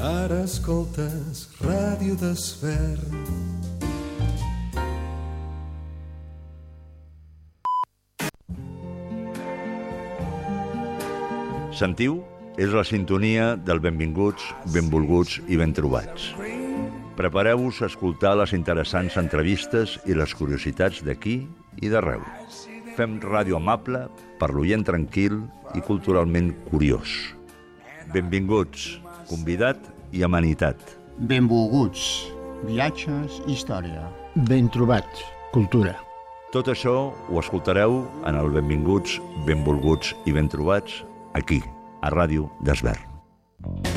Ara escoltes Ràdio Desvern. Sentiu? És la sintonia del benvinguts, benvolguts i ben trobats. Prepareu-vos a escoltar les interessants entrevistes i les curiositats d'aquí i d'arreu. Fem ràdio amable per l'oient tranquil i culturalment curiós. Benvinguts, convidat i amenitat. Benvolguts, viatges, història. Ben trobats, cultura. Tot això ho escoltareu en el Benvinguts, Benvolguts i Ben Trobats aquí, a Ràdio Desvern. Ràdio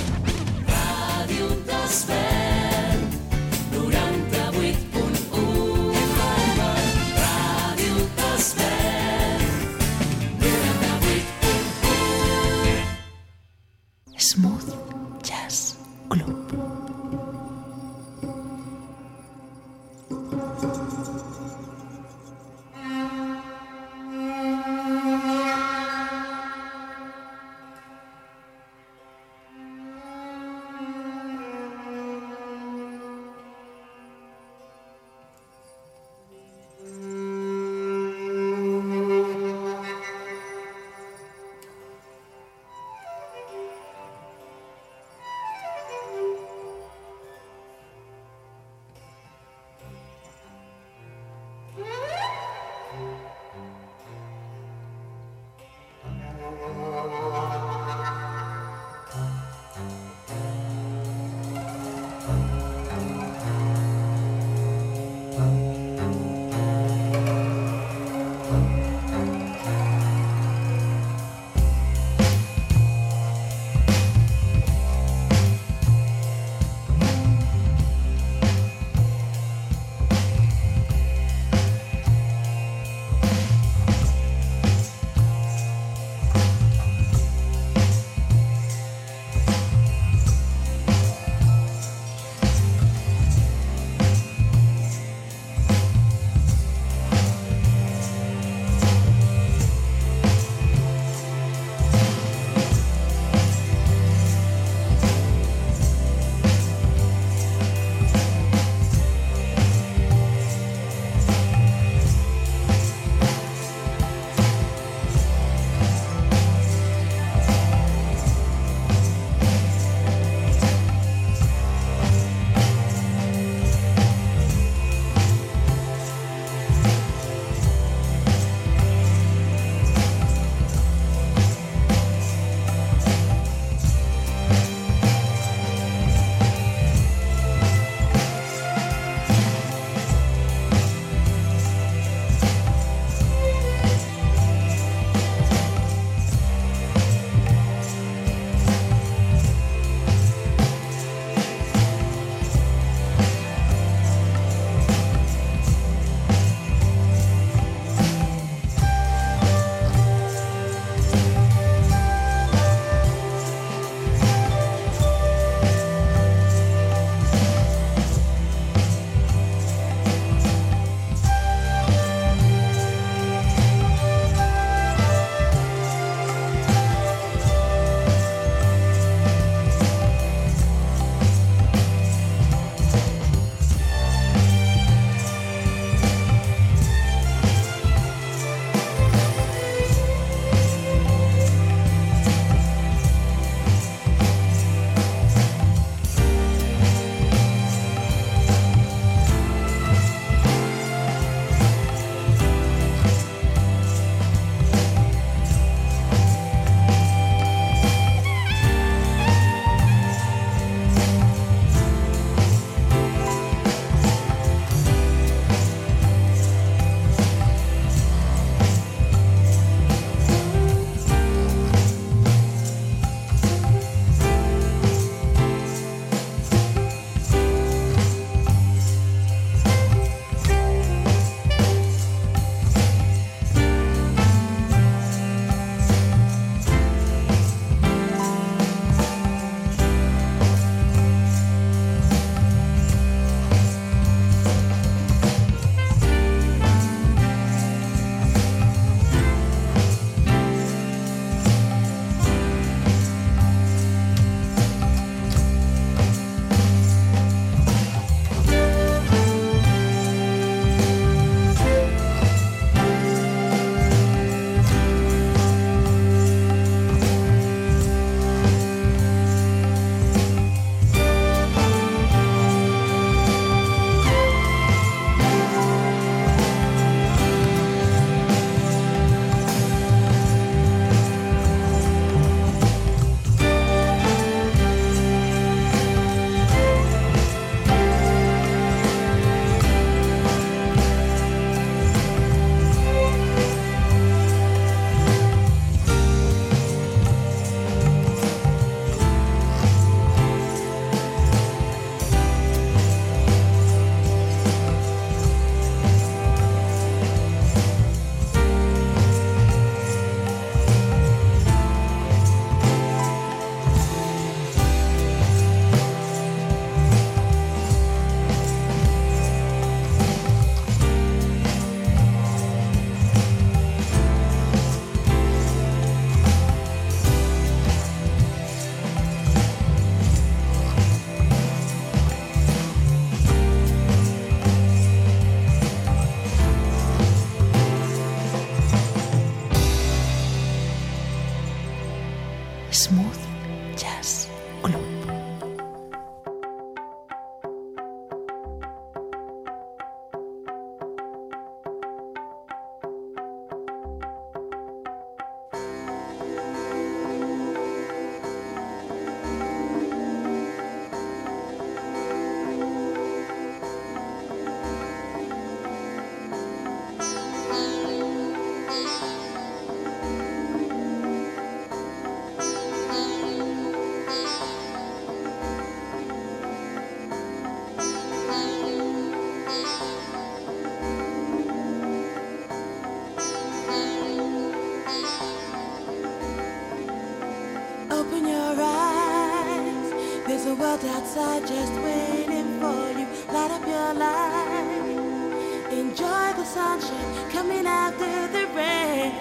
outside just waiting for you. Light up your life. Enjoy the sunshine coming after the rain.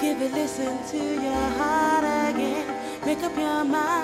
Give it, listen to your heart again. Make up your mind.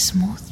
smooth.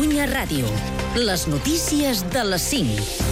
Catalunya Ràdio. Les notícies de les 5.